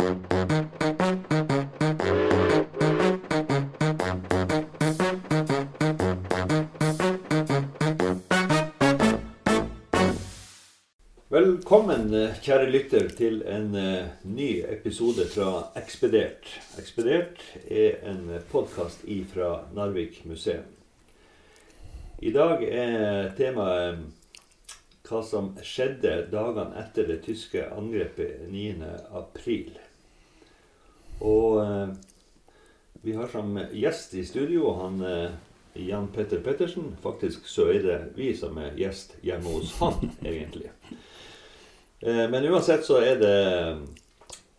Velkommen, kjære lytter, til en uh, ny episode fra Ekspedert. Ekspedert er en podkast fra Narvik museum. I dag er temaet hva som skjedde dagene etter det tyske angrepet 9.4. Og eh, vi har som gjest i studio han eh, Jan Petter Pettersen. Faktisk så er det vi som er gjest hjemme hos han, egentlig. Eh, men uansett så er det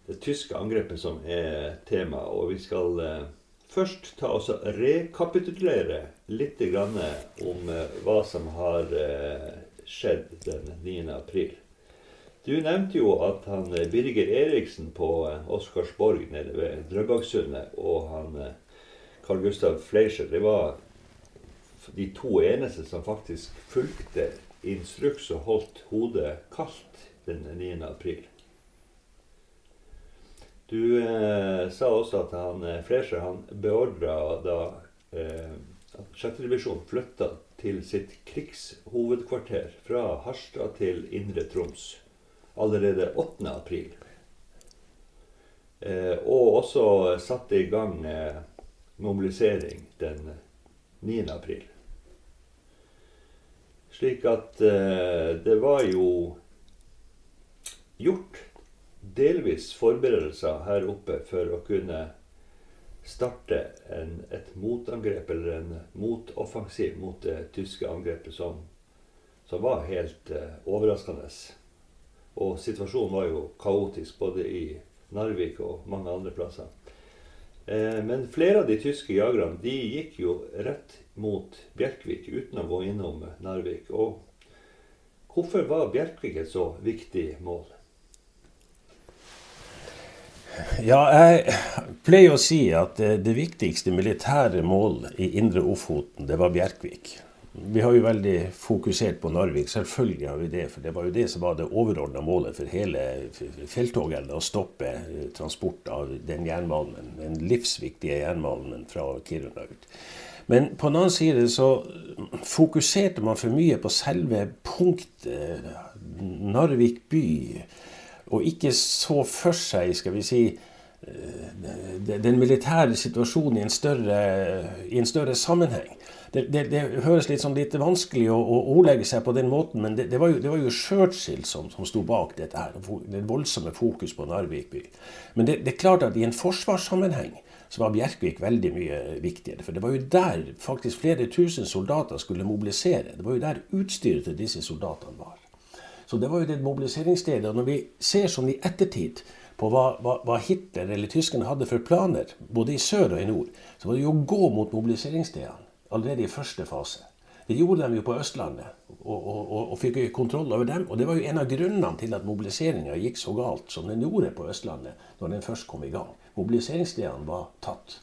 det tyske angrepet som er tema, og vi skal eh, først ta oss og rekapitulere litt om eh, hva som har skjedd den 9. april. Du nevnte jo at han Birger Eriksen på Oscarsborg nede ved Drøbaksundet og han Carl Gustav Fleischer det var de to eneste som faktisk fulgte instruks og holdt hodet kaldt den 9. april. Du eh, sa også at han eh, Fleischer han beordra da eh, at 6. divisjon flytta til sitt krigshovedkvarter fra Harstad til Indre Troms allerede 8. april. Eh, og også satte i gang eh, mobilisering den 9. april. Slik at eh, det var jo gjort delvis forberedelser her oppe for å kunne starte en, et motangrep eller en motoffensiv mot det tyske angrepet, som, som var helt eh, overraskende. Og situasjonen var jo kaotisk både i Narvik og mange andre plasser. Eh, men flere av de tyske jagerne de gikk jo rett mot Bjerkvik uten å gå innom Narvik. Og hvorfor var Bjerkvik et så viktig mål? Ja, jeg pleier å si at det, det viktigste militære mål i Indre Ofoten, det var Bjerkvik. Vi har jo veldig fokusert på Narvik. Selvfølgelig har vi det. For det var jo det som var det overordna målet for hele felttoget. Å stoppe eh, transport av den jernmalmen, den livsviktige jernmalmen fra Kiruna ut. Men på den annen side så fokuserte man for mye på selve punktet Narvik by og ikke så for seg, skal vi si, eh, den militære situasjonen i en større, i en større sammenheng. Det, det, det, høres litt, sånn litt vanskelig å, å, ordlegge seg på den måten, men det, det var jo, jo Churchill som, som sto bak dette. her, det voldsomme fokus på Narvik by. Men det, er klart at i en forsvarssammenheng så var Bjerkvik veldig mye viktigere. For det var jo der faktisk flere tusen soldater skulle mobilisere. Det var jo der utstyret til disse soldatene var. Så det var jo det mobiliseringsstedet. Og når vi ser sånn i ettertid på hva, hva, hva, Hitler eller tyskerne hadde for planer, både i sør og i nord, så var det jo å gå mot mobiliseringsstedene allerede i første fase. Det gjorde de jo på Østlandet, og, og, og, og fikk kontroll over dem. Og det var jo en av grunnene til at mobiliseringa gikk så galt som den gjorde på Østlandet når den først kom i gang. Mobiliseringsstedene var tatt.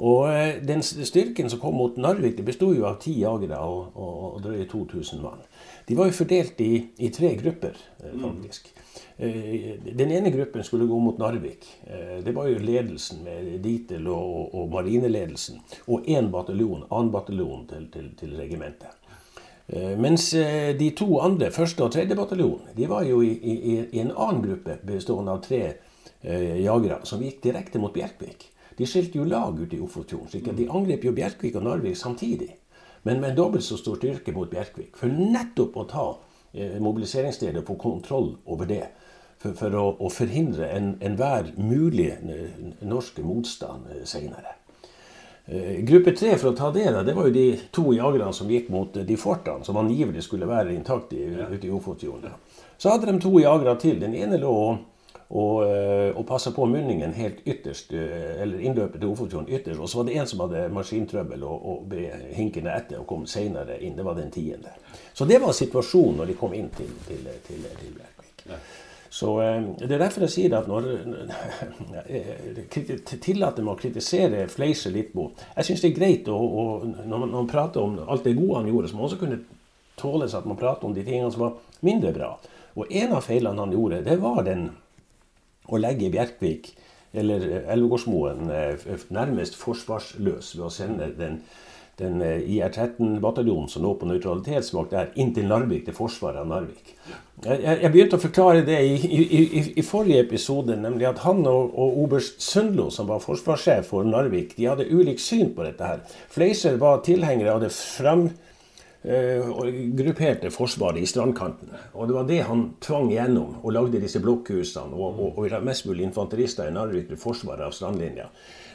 Og eh, den styrken som kom mot Narvik, det besto jo av ti jagere og, og, og drøye 2000 mann. De var jo fordelt i, i tre grupper, eh, mm. faktisk. Mm. Den ene gruppen skulle gå mot Narvik. Det var jo ledelsen med Ditel og, og marineledelsen. Og én bataljon, annen bataljon til, til, til, regimentet. Mens de to andre, første og tredje bataljon, de var jo i, i, i en annen gruppe bestående av tre jagere som gikk direkte mot Bjerkvik. De skilte jo lag ute i Ofotfjorden. slik at De angrep jo Bjerkvik og Narvik samtidig. Men med en dobbelt så stor styrke mot Bjerkvik. For nettopp å ta eh, mobiliseringsstedet og få kontroll over det. For, for å, å, forhindre enhver en mulig norsk motstand eh, senere. Eh, gruppe tre, for å ta det, det var jo de to jagerne som gikk mot de fortene som angivelig skulle være intakte ute i Ofotfjorden. Så hadde de to jagere til. Den ene lå og, eh, og passa på munningen helt ytterst, eh, eller innløpet til Ofotfjorden ytterst. Og så var det en som hadde maskintrøbbel og, og ble hinkende etter og kom seinere inn. Det var den tiende. Så det var situasjonen når de kom inn til, til, til, til Bjerkvik. Ja. Så eh, Det er derfor jeg sier at når tillater meg å kritisere Fleischer litt på Jeg syns det er greit å, å, når man prater om alt det gode han gjorde, så må man også kunne tåles at man prater om de tingene som var mindre bra. Og en av feilene han gjorde, det var den å legge Bjerkvik eller Elvegårdsmoen nærmest forsvarsløs ved å sende den den eh, IR-13-bataljonen som lå på nøytralitetsvakt der, inn til Narvik, til forsvaret av Narvik. Jeg, jeg, begynte å forklare det i, i, i, i, forrige episode, nemlig at han og, og oberst Sundlo, som var forsvarssjef for Narvik, de hadde ulikt syn på dette. her. Fleischer var tilhenger av det uh, grupperte forsvaret i strandkanten. Og det var det han tvang gjennom, og lagde disse blokkhusene og, og, og mest mulig infanterister i Narvik til forsvaret av strandlinja.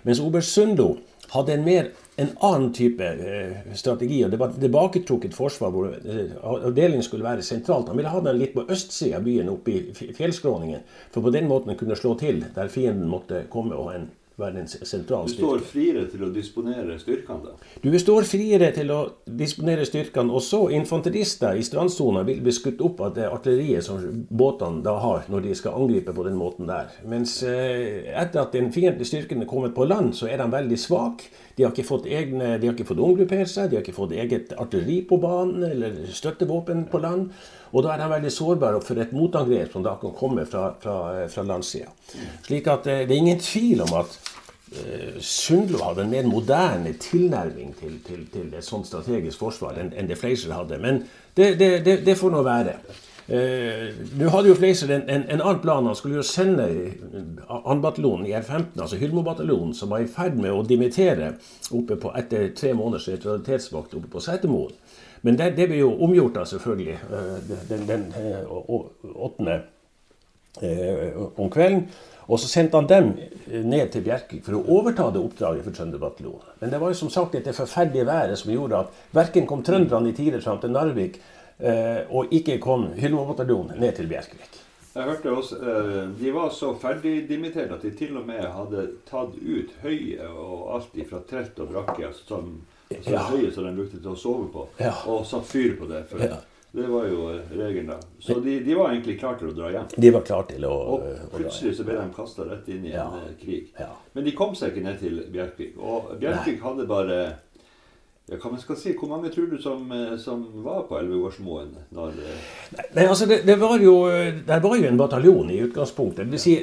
Mens oberst Sundo hadde en mer en annen type eh, strategi. og Det var tilbaketrukket forsvar hvor eh, avdelingen skulle være sentralt. Han ville ha den litt på østsida av byen, oppe i fjellskråningen. For på den måten kunne slå til der fienden måtte komme og en være en sentral styrke. Du står friere til å disponere styrkene? da? Du står friere til å disponere styrkene. Og så infanterister i strandsona vil bli skutt opp av det artilleriet som båtene da har når de skal angripe på den måten der. Mens eh, etter at den fiendtlige styrken er kommet på land, så er de veldig svake. De har ikke fått egne, de har ikke fått omgruppert seg, de har ikke fått eget artilleri på banen eller støttevåpen på land. Og da er de veldig sårbare for et motangrep som da kan komme fra, fra, fra landsida. Slik at eh, det er ingen tvil om at eh, Sundlo hadde en mer moderne tilnærming til, til, til et sånt strategisk forsvar enn, en det Fleischer hadde. Men det, det, det, det får nå være. Eh, Nå hadde jo Fleischer en, en, en, annen plan. Han skulle jo sende andrebataljonen i R15, altså Hylmo-bataljonen, som var i ferd med å dimittere oppe på, etter tre måneders nøytralitetsvakt oppe på Setermoen. Men det, det ble jo omgjort, da, selvfølgelig, den, den, den, eh, åttende eh, om kvelden. Og så sendte han dem ned til Bjerkvik for å overta det oppdraget for Trønderbataljonen. Men det var jo som sagt dette forferdelige været som gjorde at verken kom trønderne i tide fram til Narvik, og ikke kom Hylmo-bataljonen ned til Bjerkvik. Jeg hørte også, De var så ferdigdimittert at de til og med hadde tatt ut høyet og alt fra telt og brakke. Altså Altså ja. høye som de brukte til å sove på, ja. og satt fyr på det. For ja. Det var jo eh, regelen, da. Så de, de, var egentlig klare til å dra hjem. De var klare til å Og plutselig så ble de kasta rett inn i en eh, krig. Men de kom seg ikke ned til Bjerkvik. Og Bjerkvik Nei. hadde bare ja, hva man skal si, Hvor mange tror du som, eh, som var på Elvegårdsmoen? Når, Nei, altså det, det, var jo, det var jo en bataljon i utgangspunktet. Det vil si,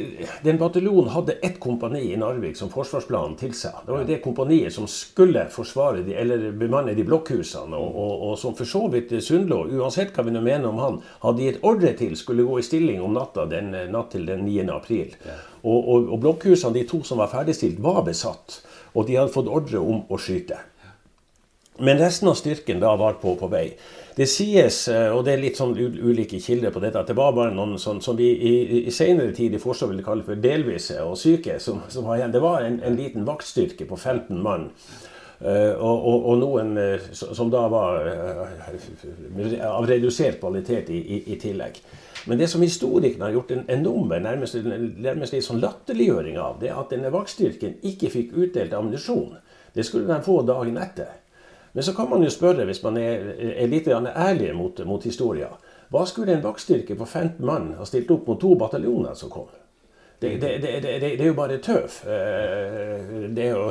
Den bataljonen hadde ett kompani i Narvik som forsvarsplanen tilsa. Det var jo det kompaniet som skulle forsvare de, eller bemanne de blokkhusene. Og, og, og, som for så vidt Sundlå, uansett hva vi nå mener om han, hadde gitt ordre til skulle gå i stilling om natta den natt til den 9. april. Ja. Og, og, og blokkhusene, de to som var ferdigstilt, var besatt. Og de hadde fått ordre om å skyte. Men resten av styrken da var på, på vei. Det sies, eh, og det er litt sånn ulike kilder på dette, at det var bare noen sånn, som vi i, i senere tid i Forsvaret ville kalle for delvise og syke. Som, som var igjen. Det var en, en liten vaktstyrke på 15 mann. Uh, og, og, og, noen uh, som da var av redusert kvalitet i, i, i, tillegg. Men det som historikerne har gjort en, en nummer, nærmest, nærmest en sånn latterliggjøring av, det er at denne vaktstyrken ikke fikk utdelt ammunisjon. Det skulle de få dagen etter. Men så kan man jo spørre, hvis man er, er litt ærlig mot, mot historien, hva skulle en vaktstyrke på 15 mann ha stilt opp mot to bataljoner som kom? Det, det, det, det, er jo bare tøv. Eh, jo,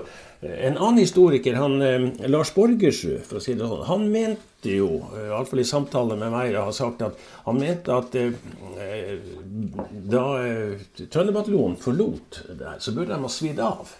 en annen historiker, han, eh, Lars Borgersrud, for å si det sånn, han mente jo, eh, iallfall i samtale med meg, har sagt at han mente at da Trønderbataljonen forlot der, så burde de ha svidd av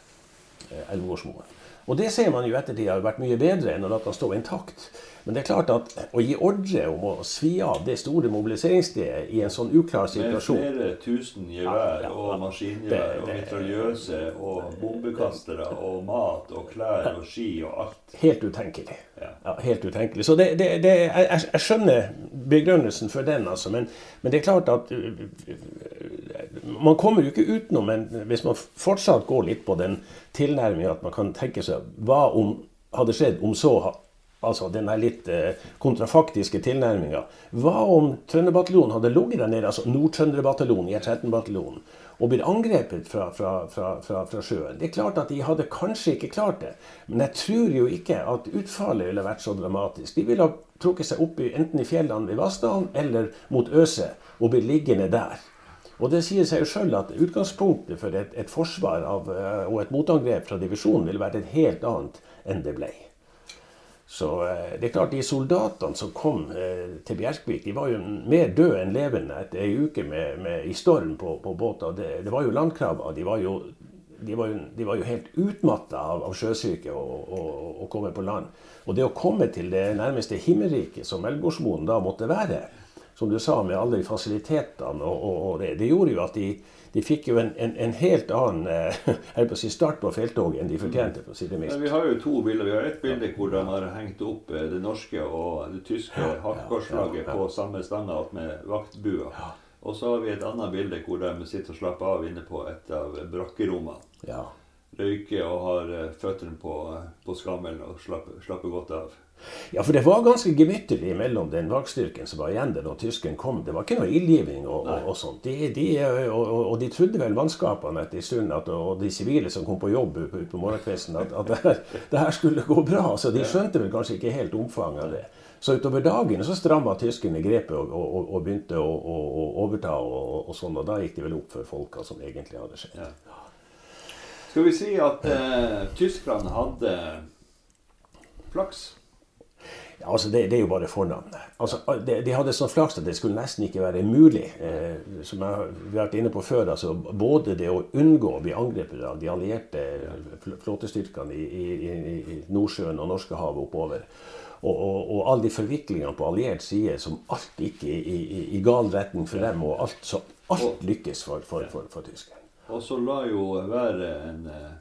Elvegårdsmoen. Og det ser man jo ettertid har vært mye bedre enn å la den stå intakt. Men det er klart at å gi ordre om å svi av det store mobiliseringsstedet i en sånn uklar situasjon Med flere tusen gevær og maskingevær og mitraljøse og bombekastere og mat og klær og ski og alt. Helt utenkelig. Ja, helt utenkelig. Så det, det, det, jeg, jeg, skjønner begrunnelsen for den, altså. Men, men, det er klart at man kommer jo ikke utenom, men hvis man fortsatt går litt på den tilnærminga at man kan tenke seg hva om, hadde skjedd om så Altså den litt eh, kontrafaktiske tilnærminga. Hva om Trønderbataljonen hadde ligget der nede, altså Nord-Trønderbataljonen, I13-bataljonen, og blitt angrepet fra, fra, fra, fra, sjøen? Det er klart at de hadde kanskje ikke klart det, men jeg tror jo ikke at utfallet ville vært så dramatisk. De ville ha trukket seg opp i, enten i fjellene ved Vassdalen eller mot Øse og blitt liggende der. Og Det sier seg jo sjøl at utgangspunktet for et, et forsvar av, eh, og et motangrep fra divisjonen ville vært et helt annet enn det ble. Så eh, det er klart, de soldatene som kom eh, til Bjerkvik, de var jo mer døde enn levende etter ei uke med, med, i storm på, på båter. Det, det, var jo landkrabber. De var jo, de var jo, de var jo helt utmatta av, av sjøsyke å komme på land. Og det å komme til det nærmeste himmelriket, som Melgårdsmoen da måtte være, som du sa, med alle de fasilitetene, og, og, og det, det, gjorde jo at de, de fikk jo en, en, en helt annen eh, på si start på felttoget enn de fortjente. for å si det mildt. Vi har jo to bilder. Vi har ett bilde hvor de har hengt opp eh, det norske og det tyske hakkekorslaget på samme stanga med vaktbua. Og så har vi et annet bilde hvor de sitter og slapper av inne på et av brakkerommene. Ja. Røyker og har eh, føttene på, på skammelen og slapper, slapper godt av. Ja, for det var ganske gemyttlig mellom den vaktstyrken som var igjen der da tysken kom. Det var ikke noe ildgivning og, og, og sånt. De, de, og, og, de trodde vel mannskapene etter en stund, at, og de sivile som kom på jobb på, på morgenkvisten, at, at det, her, det, her, skulle gå bra. Så de skjønte vel kanskje ikke helt omfanget av det. Så utover dagen så stramma tyskerne grepet og, begynte å overta, og, sånn, og da gikk det vel opp for folka som egentlig hadde skjedd. Ja. Skal vi si at eh, tyskerne hadde flaks? Ja, altså det, det, er jo bare fornavnet. Altså, de, de, hadde sånn flaks at det skulle nesten ikke være mulig. Eh, som jeg har vært inne på før, altså Både det å unngå å bli angrepet av de allierte flåtestyrkene i, i, i Nordsjøen og Norskehavet oppover, og, og, og alle de forviklingene på alliert side som alt gikk i, i, i gal retning for dem, og alt, så alt lykkes for, for, for, for tyskerne. Og så la jo være en eh,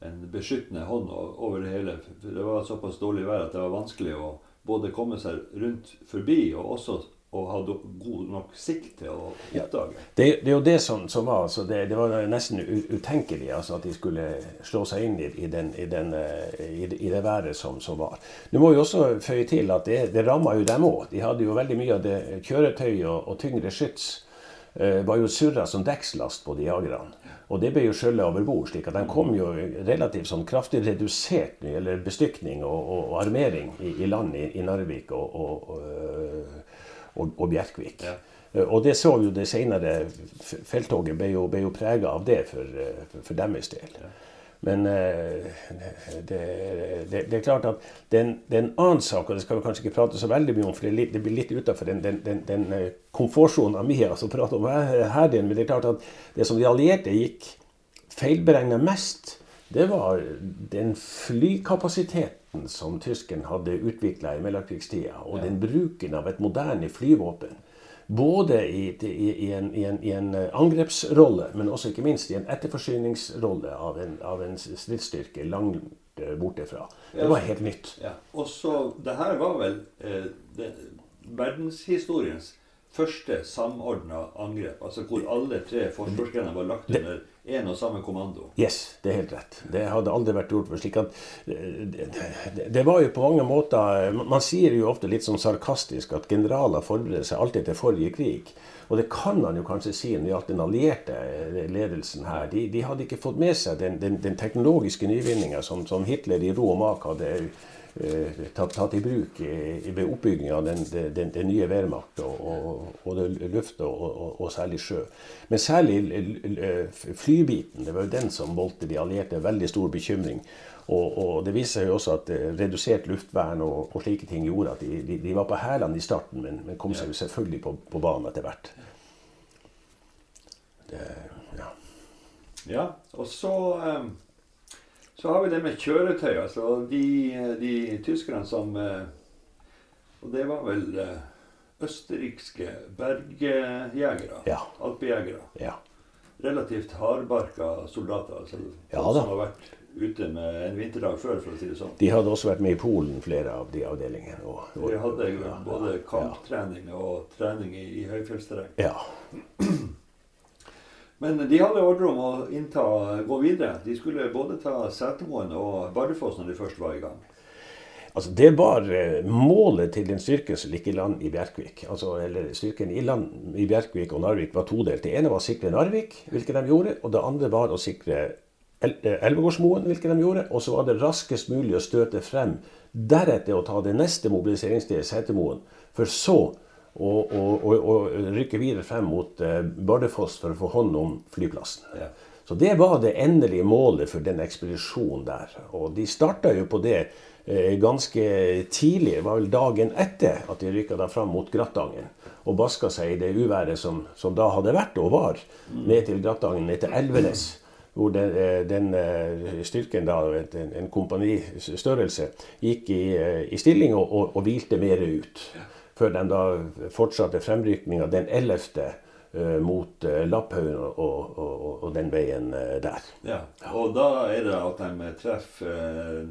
en beskyttende hånd over det hele. Det var såpass dårlig vær at det var vanskelig å både komme seg rundt forbi og også å ha god nok sikt til å oppdage. Ja, det, det, er jo det som, som var altså det, det, var nesten utenkelig altså at de skulle slå seg inn i, i, den, i, den, eh, i, det været som, som, var. Du må jo også føye til at det, det ramma jo dem òg. De hadde jo veldig mye av det kjøretøy og, og tyngre skyts var jo surra som dekkslast på de jagerne. Og det ble jo skjøllet over bord, slik at de kom jo relativt sånn kraftig redusert eller bestykning og, og, og armering i, i land i, i, Narvik og, og Bjerkvik. Ja. Og det så jo det senere felttoget ble jo, ble jo prega av det for, for, for deres del. Men det, det, det, er klart at det er, en, annen sak, og det skal vi kanskje ikke prate så veldig mye om, for det, det blir litt utafor den, den, den, den eh, komfortsonen av mye altså, å prate om her, men det er klart at det som de allierte gikk feilberegna mest, det var den flykapasiteten som tyskerne hadde utvikla i mellomkrigstida, og den bruken av et moderne flyvåpen både i, i, i, en, en, i, en, eh, angrepsrolle, men også ikke minst i en etterforsyningsrolle av en, av en stridsstyrke langt eh, borte fra. Det var helt nytt. Ja. Og så, det her var vel eh, det, verdenshistoriens første samordna angrep. Altså hvor alle tre forsvarsgrener var lagt under én og samme kommando. Yes, det er helt rett. Det hadde aldri vært gjort for slik at det, det, det, var jo på mange måter Man sier jo ofte litt sånn sarkastisk at generaler forbereder seg alltid til forrige krig. Og det kan man jo kanskje si når det gjaldt den allierte ledelsen her. De, de hadde ikke fått med seg den, den, den teknologiske nyvinninga som, som Hitler i og mak hadde uh, tatt, tatt, i bruk ved oppbygginga av den, den, nye Wehrmacht, og, og, og luft og, og, særlig sjø. Men særlig flybiten. Det var jo den som voldte de allierte veldig stor bekymring. Og, det viser seg jo også at eh, redusert luftvern og, slike ting gjorde at de, de, de var på hælene i starten, men, men kom seg jo selvfølgelig på, på banen etter hvert. Det, ja. ja, og så um så har vi det med kjøretøy. Altså de, de tyskerne som eh, Og det var vel eh, østerrikske bergjegere. Ja. Alpejegere. Ja. Relativt hardbarka soldater. Altså, ja, som har vært ute med en vinterdag før, for å si det sånn. De hadde også vært med i Polen, flere av de avdelingene. Og, og, de hadde både kamptrening og trening i, i høyfjellsterreng. Ja. Men de hadde ordre om å innta, gå videre. De skulle både ta Setermoen og Bardufoss når de først var i gang. Altså, det var eh, målet til den styrken som ligger i land i Bjerkvik. Altså, eller Styrken i land i Bjerkvik og Narvik var todelt. Det ene var å sikre Narvik, hvilket de gjorde. Og det andre var å sikre Elvegårdsmoen, hvilket de gjorde. Og så var det raskest mulig å støte frem. Deretter å ta det neste mobiliseringsstedet, Setermoen. For så å, å, å, å, rykke videre frem mot eh, Bardufoss for å få hånd om flyplassen. Ja. Så det var det endelige målet for den ekspedisjonen der. Og de starta jo på det eh, ganske tidlig, det var vel dagen etter at de rykka da fram mot Grattangen. Og baska seg i det uværet som, som da hadde vært og var, ned til Grattangen, ned til Elvenes. Hvor den, eh, den eh, styrken, da, en, en kompanistørrelse, gikk i, eh, i stilling og, og, og hvilte mer ut. Før de da fortsatte fremrykninga den 11. Uh, mot Lapphaugen og, og, den veien der. Ja, Og da er det at de treffer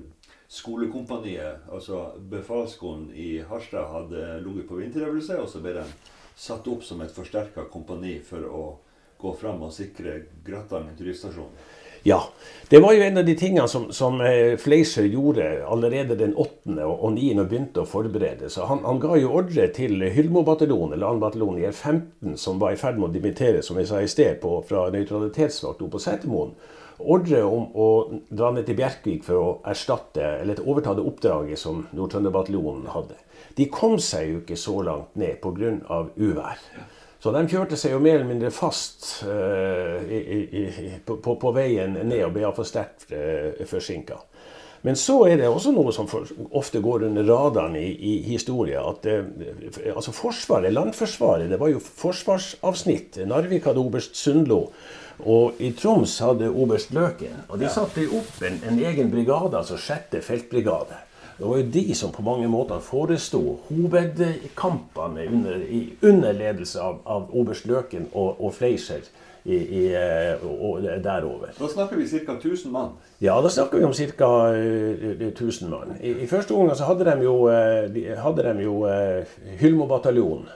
skolekompaniet. Altså befalsskolen i Harstad hadde ligget på vinterøvelse, og så ble de satt opp som et forsterka kompani for å gå fram og sikre Grattangen turiststasjon. Ja. Det var jo en av de tingene som, som eh, Fleischer gjorde allerede den 8. og 9. og begynte å forberede. Så han, han ga jo ordre til Hylmo-bataljonen, eller 2. bataljon i R15, som var i ferd med å dimittere, som jeg sa i sted, på, fra nøytralitetsvakt på Setermoen. Ordre om å dra ned til Bjerkvik for å erstatte, eller overta det oppdraget som Nord-Trønder-bataljonen hadde. De kom seg jo ikke så langt ned pga. uvær. Så de kjørte seg jo mer eller mindre fast uh, i, i, på, på, veien ned og ble iallfall sterkt uh, forsinka. Men så er det også noe som for, ofte går under radaren i, i historien. At uh, altså Forsvaret, Landforsvaret, det var jo forsvarsavsnitt. Narvik hadde oberst Sundlo. Og i Troms hadde oberst Løken. Og de satte opp en, en egen brigade, altså sjette feltbrigade. Det var jo de som på mange måter foresto hovedkampene under, under ledelse av, av oberst Løken og, og Fleischer i, i, eh, og derover. Da snakker vi ca. 1000 mann? Ja, da snakker vi om ca. 1000 mann. I, I, første omgang så hadde de jo, eh, de, hadde de jo Hylmo-bataljonen,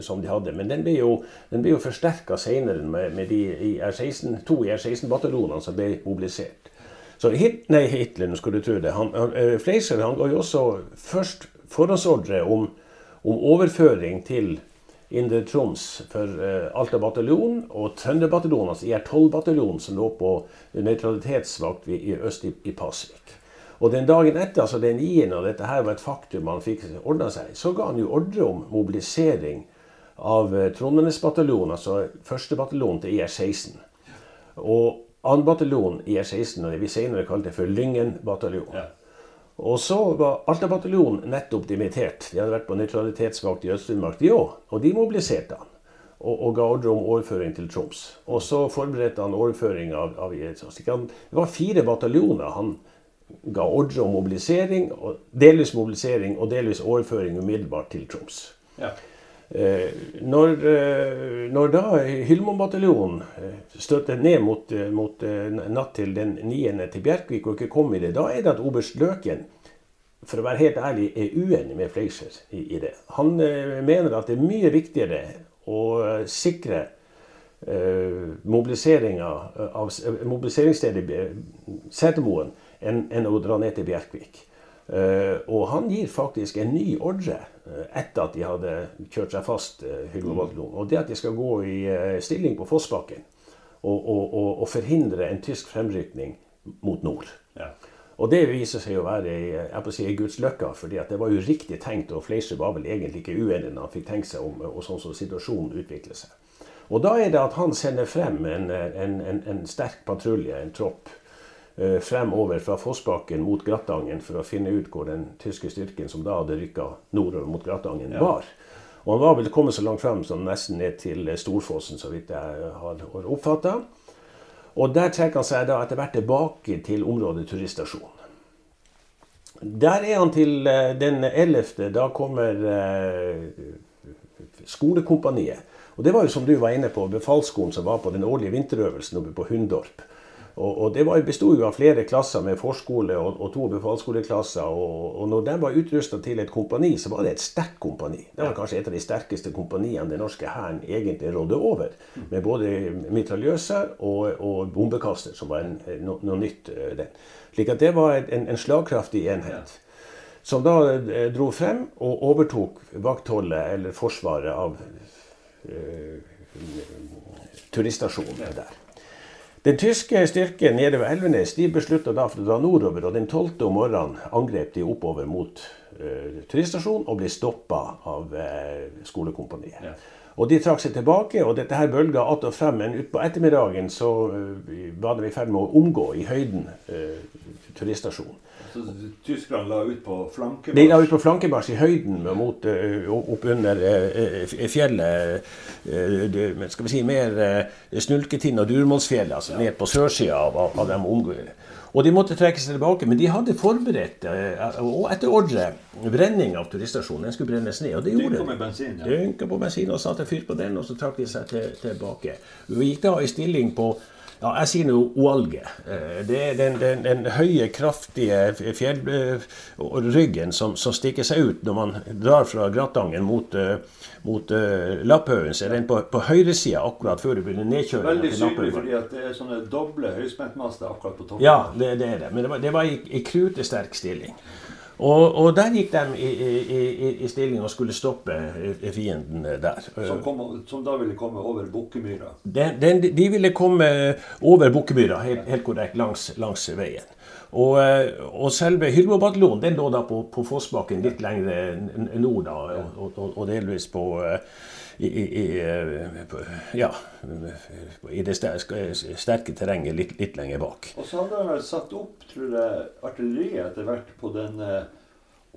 som de hadde. Men den ble jo, den ble jo forsterka senere med, med de i R16, to R16-bataljonene som ble mobilisert. Så Hit, nei, Hitler, nå skulle du tro det. Han, han, eh, Fleischer han ga jo også først forhåndsordre om, om overføring til Indre Troms for uh, Alta bataljon og Trønderbataljonen, altså IR12-bataljonen, som lå på nøytralitetsvakt i øst i, i Pasvik. Og den dagen etter, altså den 9., og dette her var et faktum han fikk ordna seg, så ga han jo ordre om mobilisering av uh, Trondenes bataljon, altså første bataljon til IR16. Og 2. bataljon i E16, og det vi senere kalte for Lyngen bataljon. Ja. Og så var Alta bataljon nettopp dimittert. De hadde vært på nøytralitetsvakt i Øst-Finnmark, de òg. Og de mobiliserte han. Og, og, ga ordre om overføring til Troms. Og så forberedte han overføring av, av Det var fire bataljoner han ga ordre om mobilisering, og delvis mobilisering og delvis overføring umiddelbart til Troms. Ja. Eh, når, eh, når, da Hylmo-bataljonen eh, støtte ned mot, mot, natt til den 9. til Bjerkvik og ikke kom i det, da er det at oberst Løken for å være helt ærlig, er uenig med Fleischer i, i, det. Han mener at det er mye viktigere å sikre uh, mobiliseringa av mobiliseringsstedet Setermoen enn, enn å dra ned til Bjerkvik. Uh, og han gir faktisk en ny ordre uh, etter at de hadde kjørt seg fast. Uh, og det at de skal gå i stilling på Fossbakken og, og, og, og, forhindre en tysk fremrykning mot nord. Ja. Og det viser seg å være jeg si, Guds løkka, fordi det var jo riktig tenkt. Og Fleischer var vel egentlig ikke uenig når han fikk tenkt seg om og sånn som situasjonen utvikler seg. Og da er det at han sender frem en, en, en, en sterk patrulje, en tropp Eh, fremover fra Fossbakken mot Grattangen for å finne ut hvor den tyske styrken som da hadde rykka nordover mot Grattangen, ja. var. Og han var vel kommet så langt frem som nesten ned til Storfossen, så vidt jeg har oppfatta. Og der trekker han seg da etter hvert tilbake til området turiststasjon. Der er han til eh, den 11. Da kommer eh, skolekompaniet. Og det var jo som du var inne på, befalsskolen som var på den årlige vinterøvelsen oppe på Hundorp. Og, og Det besto av flere klasser med forskole og, og to befalsskoleklasser. Og, og når de var utrusta til et kompani, så var det et sterkt kompani. Det var kanskje et av de sterkeste kompaniene den norske hæren egentlig rådde over. Med både mitraljøser og, og bombekaster, som var en, no, noe nytt. Eh, den. Slik at det var en, en slagkraftig enhet. Som da eh, dro frem og overtok vaktholdet, eller forsvaret, av uh, turiststasjonen der. Den tyske styrken nede ved Elvenes de beslutta da for å dra nordover, og den 12. om morgenen angrep de oppover mot uh, turiststasjonen og ble stoppa av uh, skolekompaniet. Ja. Og de trakk seg tilbake, og dette her bølga att og frem. Men utpå ettermiddagen så uh, var de i ferd med å omgå i høyden turiststasjonen. Så tyskerne la ut på flankemarsj? De la ut på flankemarsj i høyden mot, uh, opp under fjellet. skal vi si mer Snulketind og Durmålsfjellet, altså ned på sørsida av, av, dem omgående. Og de måtte trekke seg tilbake. Men de hadde forberedt, eh, og etter ordre, brenning av turiststasjonen. Den skulle brennes ned. Og det gjorde de. Bensin, ja. Dynka på bensin og satte fyr på den, og så trakk de seg til, tilbake. Vi gikk da i stilling på ja, jeg sier nå oalge. Eh, det er den, den, den høye, kraftige fjellryggen som, som, stikker seg ut når man drar fra Gratangen mot, eh, mot uh, Lapphaugen. Så er den på, på høyresida akkurat før du begynner nedkjøringen. Veldig synlig fordi at det er sånne doble høyspentmaster akkurat på toppen. Ja, det, det er det. Men det var, det var i, i krutesterk stilling. Og, og, der gikk de i, i, i, stilling og skulle stoppe fienden der. Som, kom, som da ville komme over Bukkemyra? Den, den, de ville komme over Bukkemyra, helt, helt, korrekt, langs, langs veien. Og, og selve Hylmo-bataljonen den lå da på, på Fossbakken litt lenger nord, da, og, og, og delvis på i, i, ja, i det sterke terrenget litt, litt lenger bak. Og så hadde han vel satt opp tror jeg, artilleriet etter hvert på den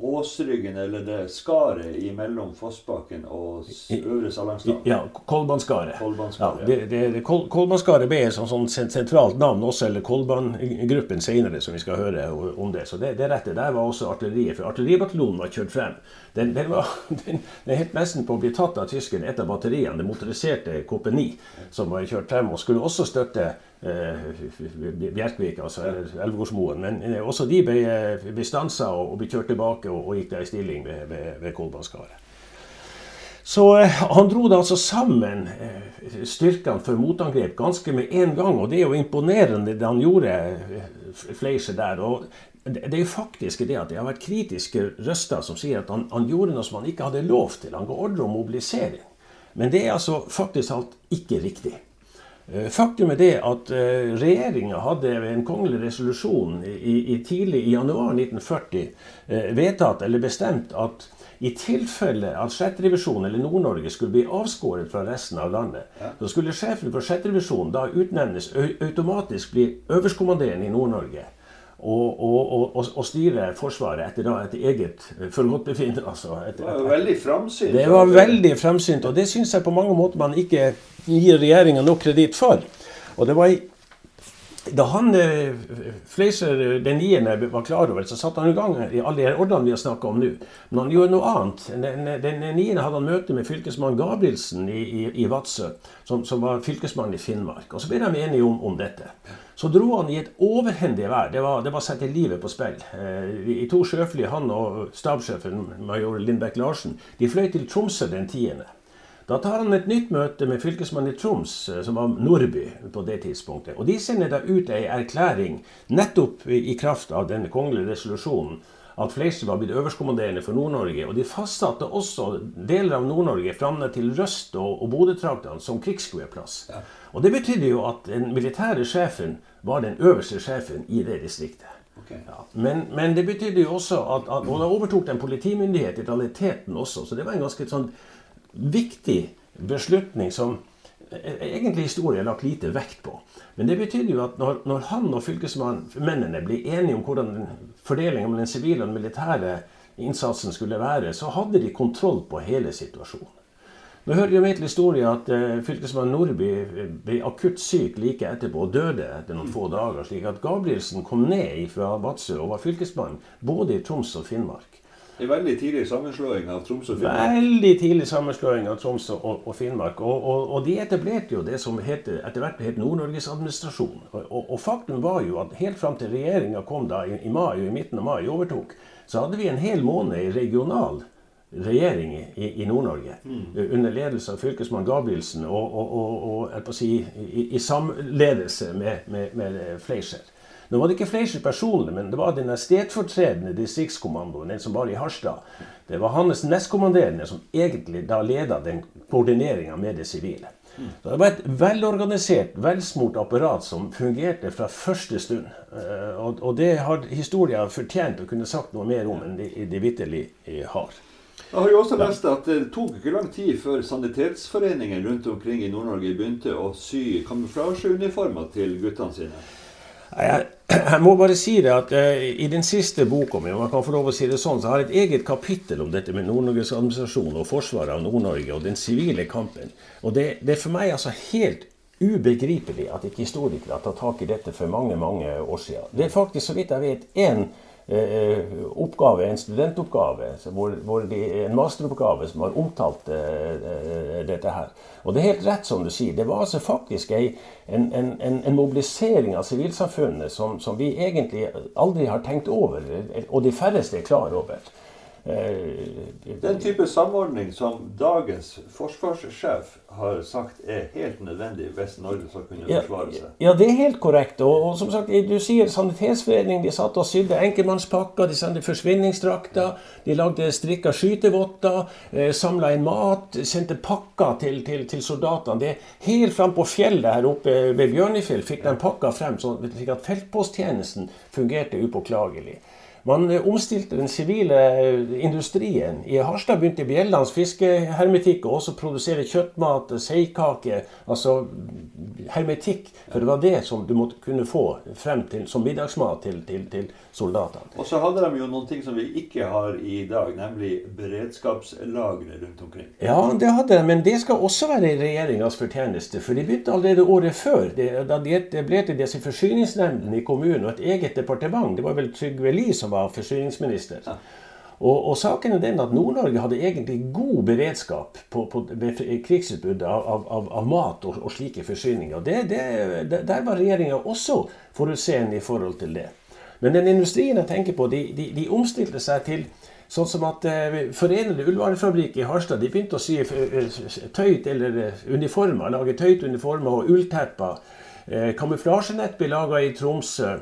åsryggen, eller det skaret mellom Fossbakken og Øvre Salangsdalen. Ja, Kolbanskaret. Ja, det, det, det, Kolbanskaret ble et sånt, sånt sentralt navn også, eller Kolbangruppen senere, som vi skal høre om det. Så det, det er rett. Der var også artilleriet. For artilleribataljonen var kjørt frem. Den, den, var, den, den helt nesten på å bli tatt av tyskerne, et av batteriene, det motoriserte KP9, som var kjørt frem og skulle også støtte eh, Bjerkvik, altså Elvegårdsmoen. Men eh, også de ble, eh, ble stansa og, ble kjørt tilbake og, og gikk der i stilling ved, ved, ved Kolbanskaret. Så eh, han dro da altså sammen eh, styrkene for motangrep ganske med en gang. Og det er jo imponerende det han gjorde, eh, Fleischer der. og det er jo faktisk det at det har vært kritiske røster som sier at han, han gjorde noe som han ikke hadde lov til. Han ga ordre om mobilisering. Men det er altså faktisk alt ikke riktig. Eh, faktum er det at eh, regjeringa hadde ved en kongelig resolusjon i, i tidlig i januar 1940 eh, vedtatt eller bestemt at i tilfelle at 6. divisjon eller Nord-Norge skulle bli avskåret fra resten av landet, så skulle sjefen for 6. divisjon da utnevnes automatisk bli øverstkommanderende i Nord-Norge. Og, og, og, og, styre Forsvaret etter, da, etter eget forgodtbefinnende. Altså, det var veldig framsynt. Det var veldig framsynt, og det syns jeg på mange måter man ikke gir regjeringa nok kreditt for. Og det var i da han eh, Fleischer eh, den niende var klar over så satte han i gang i alle de ordene vi har snakka om nå. Men han gjorde noe annet. Den, den hadde han møte med fylkesmann Gabrielsen i, i, i Vadsø, som, som, var fylkesmann i Finnmark. Og så ble de enige om, om dette. Så dro han i et overhendig vær. Det var, var sette livet på spill. Eh, I to sjøfly, han og stabssjefen major Lindbekk Larsen, de fløy til Tromsø den tiende. Da tar han et nytt møte med fylkesmannen i Troms, eh, som var Nordby på det tidspunktet. Og de sender da ut ei erklæring, nettopp i kraft av den kongelige resolusjonen, at Fleischer var blitt øverstkommanderende for Nord-Norge. Og de fastsatte også deler av Nord-Norge fram til Røst og, og Bodø-traktene som krigsskueplass. Ja. Og det betydde jo at den militære sjefen var den øverste sjefen i det distriktet. Okay. Ja. Men, men, det betydde jo også at, at Og da overtok den politimyndighet i realiteten også, så det var en ganske sånn viktig beslutning som egentlig historien har lagt lite vekt på. Men det betydde jo at når, når han og fylkesmennene ble enige om hvordan fordelingen mellom den sivile og den militære innsatsen skulle være, så hadde de kontroll på hele situasjonen. Nå hører jo med til historien at eh, fylkesmann Nordby ble akutt syk like etterpå og døde etter noen få dager. slik at Gabrielsen kom ned fra Vadsø og var fylkesmann både i Troms og Finnmark. En veldig tidlig sammenslåing av Troms og Finnmark? Veldig tidlig sammenslåing av Troms og, og Finnmark. Og, og, og, de etablerte jo det som heter, etter hvert het Nord-Norges administrasjon. Og, faktum var jo at helt fram til regjeringa kom da i, i mai, i midten av mai overtok, så hadde vi en hel måned i regional regjering i, i Nord-Norge. Mm. Under ledelse av fylkesmann Gabrielsen og, og, si, i, i samledelse med, med, med Fleischer. Nå var det ikke Fleischer personlig, men det var den stedfortredende distriktskommandoen, den som var i Harstad. Det var hans nestkommanderende som egentlig da leda den koordineringa med det sivile. Så det var et velorganisert, velsmurt apparat som fungerte fra første stund. Eh, og det har historien fortjent å kunne sagt noe mer om enn de, vitterlig har. Jeg har jo også lest at det tok ikke lang tid før sanitetsforeningen rundt omkring i Nord-Norge begynte å sy kamuflasjeuniformer til guttene sine. Jeg, må bare si det at uh, i den siste boka om jeg kan få lov å si det sånn, så har jeg et eget kapittel om dette med Nord-Norges administrasjon og forsvaret av Nord-Norge og den sivile kampen. Og det, det, er for meg altså helt ubegripelig at ikke historikere har tatt tak i dette for mange mange år siden. Det er faktisk, så vidt jeg vet, én Eh, oppgave, en studentoppgave, hvor, hvor de, en masteroppgave som har omtalt uh, dette her. Og det er helt rett som du sier. Det var altså faktisk en, en, en, en, mobilisering av sivilsamfunnet som, som, vi egentlig aldri har tenkt over, og de færreste er klar over. Uh, Den type samordning som dagens forsvarssjef har sagt er helt nødvendig hvis Norge skal kunne forsvare seg. Ja, det er helt korrekt. Og, og som sagt, du sier Sanitetsforeningen de satt og sydde enkeltmannspakker, de sendte forsvinningsdrakter, de lagde strikka skytevotter, eh, samla inn mat, sendte pakker til, til, til soldatene. Det Helt fram på fjellet her oppe ved Bjørnifjell fikk de pakka frem, slik at feltposttjenesten fungerte upåklagelig. Man omstilte den sivile eh, industrien. I Harstad begynte Bjellands fiskehermetikk å også produsere kjøttmat, seigkake, altså hermetikk. For det var det som du måtte kunne få frem til som middagsmat til, til, til soldatene. Og så hadde de jo noen ting som vi ikke har i dag, nemlig beredskapslagre rundt omkring. Ja, det hadde de, men det skal også være regjeringas fortjeneste. For de begynte allerede året før. Da de etablerte disse forsyningsnemndene i kommunen og et eget departement. Det var vel Trygve Lie som var forsyningsminister. Ja. Og, og, saken er den at Nord-Norge hadde egentlig god beredskap på, på, ved krigsutbruddet av, av, av, mat og, og, slike forsyninger. Det, det, der var regjeringa også forutseende i forhold til det. Men den industrien jeg tenker på, de, de, de omstilte seg til Sånn som at eh, Forenede ullvarefabrikk i Harstad de begynte å sy eh, tøyt eller eh, uniformer, lage tøyt uniformer og ulltepper. Eh, kamuflasjenett ble laga i Tromsø.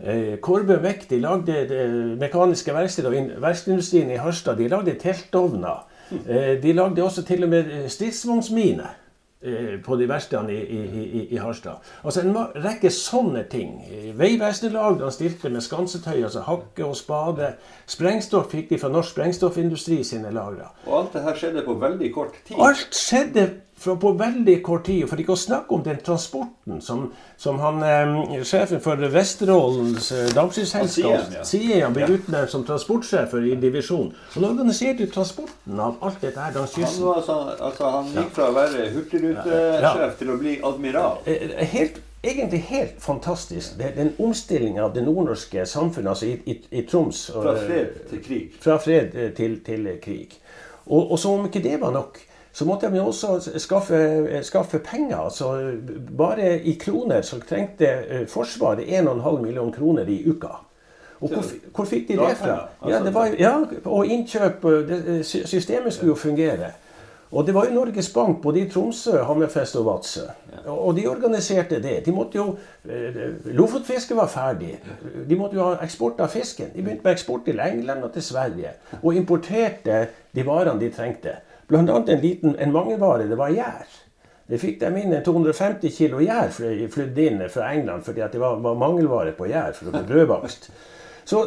Eh, Kårbø Vekk de lagde det mekaniske verkstedet og verkstedindustrien i Harstad de lagde teltovner. Eh, de lagde også til og med stridsvognsminer. Eh, på de verkstedene i, i, i, Harstad. Altså En rekke sånne ting. Vegvesenet stilte med skansetøy, altså hakke og spade. Sprengstoff fikk de fra Norsk Sprengstoffindustri sine lagre. Og alt det her skjedde på veldig kort tid? Alt skjedde på veldig kort tid. For ikke å snakke om den transporten som, som han, eh, sjefen for Vesterålens eh, dampskipsselskap sier han ble utnevnt som transportsjef i divisjonen. Han organiserte transporten av alt dette her langs kysten. Han, altså, altså, han gikk fra å være hurtigrutesjef ja. til å bli admiral? Eh, eh, helt, egentlig helt fantastisk. Den omstillinga av det nordnorske samfunnet altså i, i, i Troms Fra fred til krig. Fra fred til, til krig. Og, og som om ikke det var nok så måtte de jo også skaffe, skaffe penger. Altså, bare i kroner så trengte eh, Forsvaret 1,5 million kroner i uka. Og hvor, hvor fikk de det fra? Ja, det var, ja, og innkjøp det, Systemet skulle jo fungere. Og det var jo Norges Bank både i Tromsø, Hammerfest og Vadsø. Og de organiserte det. De måtte jo, eh, Lofotfisket var ferdig. De måtte jo ha eksport av fisken. De begynte med eksport til England og til Sverige. Og importerte de varene de trengte. Bl.a. en liten en mangelvare. Det var gjær. Det fikk de inn 250 kilo gjær flydd inn fra England fordi det var, var mangelvare på gjær for å brødbakst. Så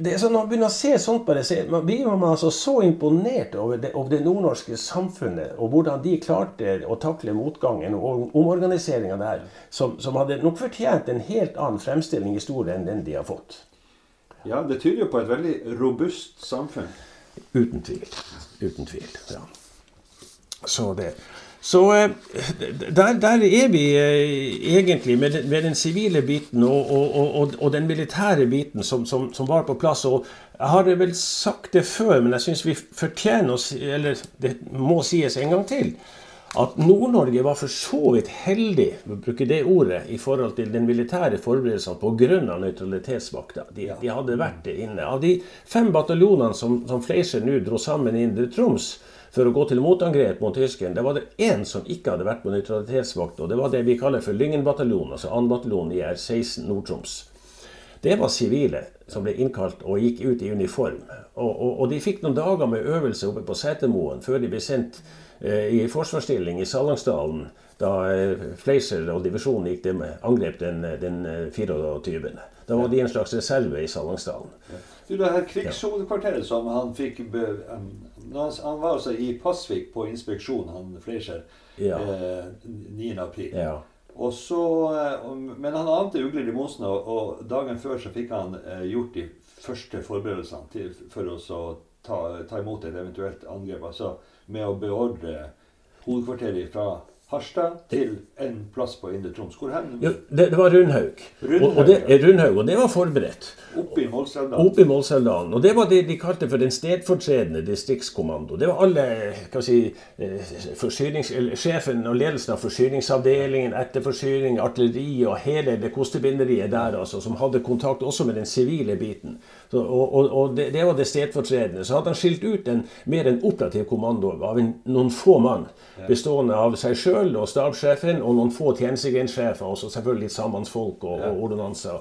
det er sånn, Når man begynner å se sånt på det, så blir man altså så imponert over det, over det nordnorske samfunnet og hvordan de klarte å takle motgangen og omorganiseringa der, som, som, hadde nok fortjent en helt annen fremstilling i historien enn den de har fått. Ja, Det tyder jo på et veldig robust samfunn. Uten tvil. Uten tvil. ja. Så det. Så eh, der, der, er vi eh, egentlig med, med den sivile biten og, og, og, og, den militære biten som, som, som, var på plass. og Jeg har vel sagt det før, men jeg syns vi fortjener oss, eller det må sies en gang til, at Nord-Norge var for så vidt heldig å bruke det ordet, i forhold til den militære forberedelsene pga. nøytralitetsvakta. De, de, hadde vært det inne. Av de fem bataljonene som, som Fleischer nå dro sammen i Indre Troms for å gå til motangrep mot tyskerne, det var det én som ikke hadde vært på nøytralitetsvakt. Og det var det vi kaller for Lyngen-bataljonen, altså 2. bataljon i R16 Nord-Troms. Det var sivile som ble innkalt og gikk ut i uniform. Og, og, og de fikk noen dager med øvelse oppe på Setermoen før de ble sendt Eh, i forsvarsstilling i Salangsdalen da eh, Fleischer og divisjonen gikk til angrep den, den 24. Eh, da var de en slags reserve i Salangsdalen. Du, det her krigshovedkvarteret som han fikk han, han var altså i Pasvik på inspeksjon, han Fleischer, Ja. eh, 9. april. Ja. Og så, eh, men han ante ugler i mosen, og, og dagen før så fikk han eh, gjort de første forberedelsene til, for å ta, ta imot et eventuelt angrep. Altså med å beordre hovedkvarteret fra Harstad til en plass på Indre Troms. Hvor hen? Ja, det, det var Rundhaug. Rundhaug, og, og, det. Rundhaug, og det var forberedt. Oppe i Målselvdalen. Og det var det de kalte for den stedfortredende distriktskommando. Det var alle kan si, eh, sjefen og ledelsen av forsyningsavdelingen, etterforsyning, artilleri og hele det kostebinderiet der, altså, som hadde kontakt også med den sivile biten. Så, og og, og det, det var det stedfortredende. Så hadde han skilt ut en, mer en operativ kommando av en, noen få mann, bestående av seg sjøl og stabssjefen og noen få tjenestegrenssjefer, og selvfølgelig litt sambandsfolk og, og ordonnanser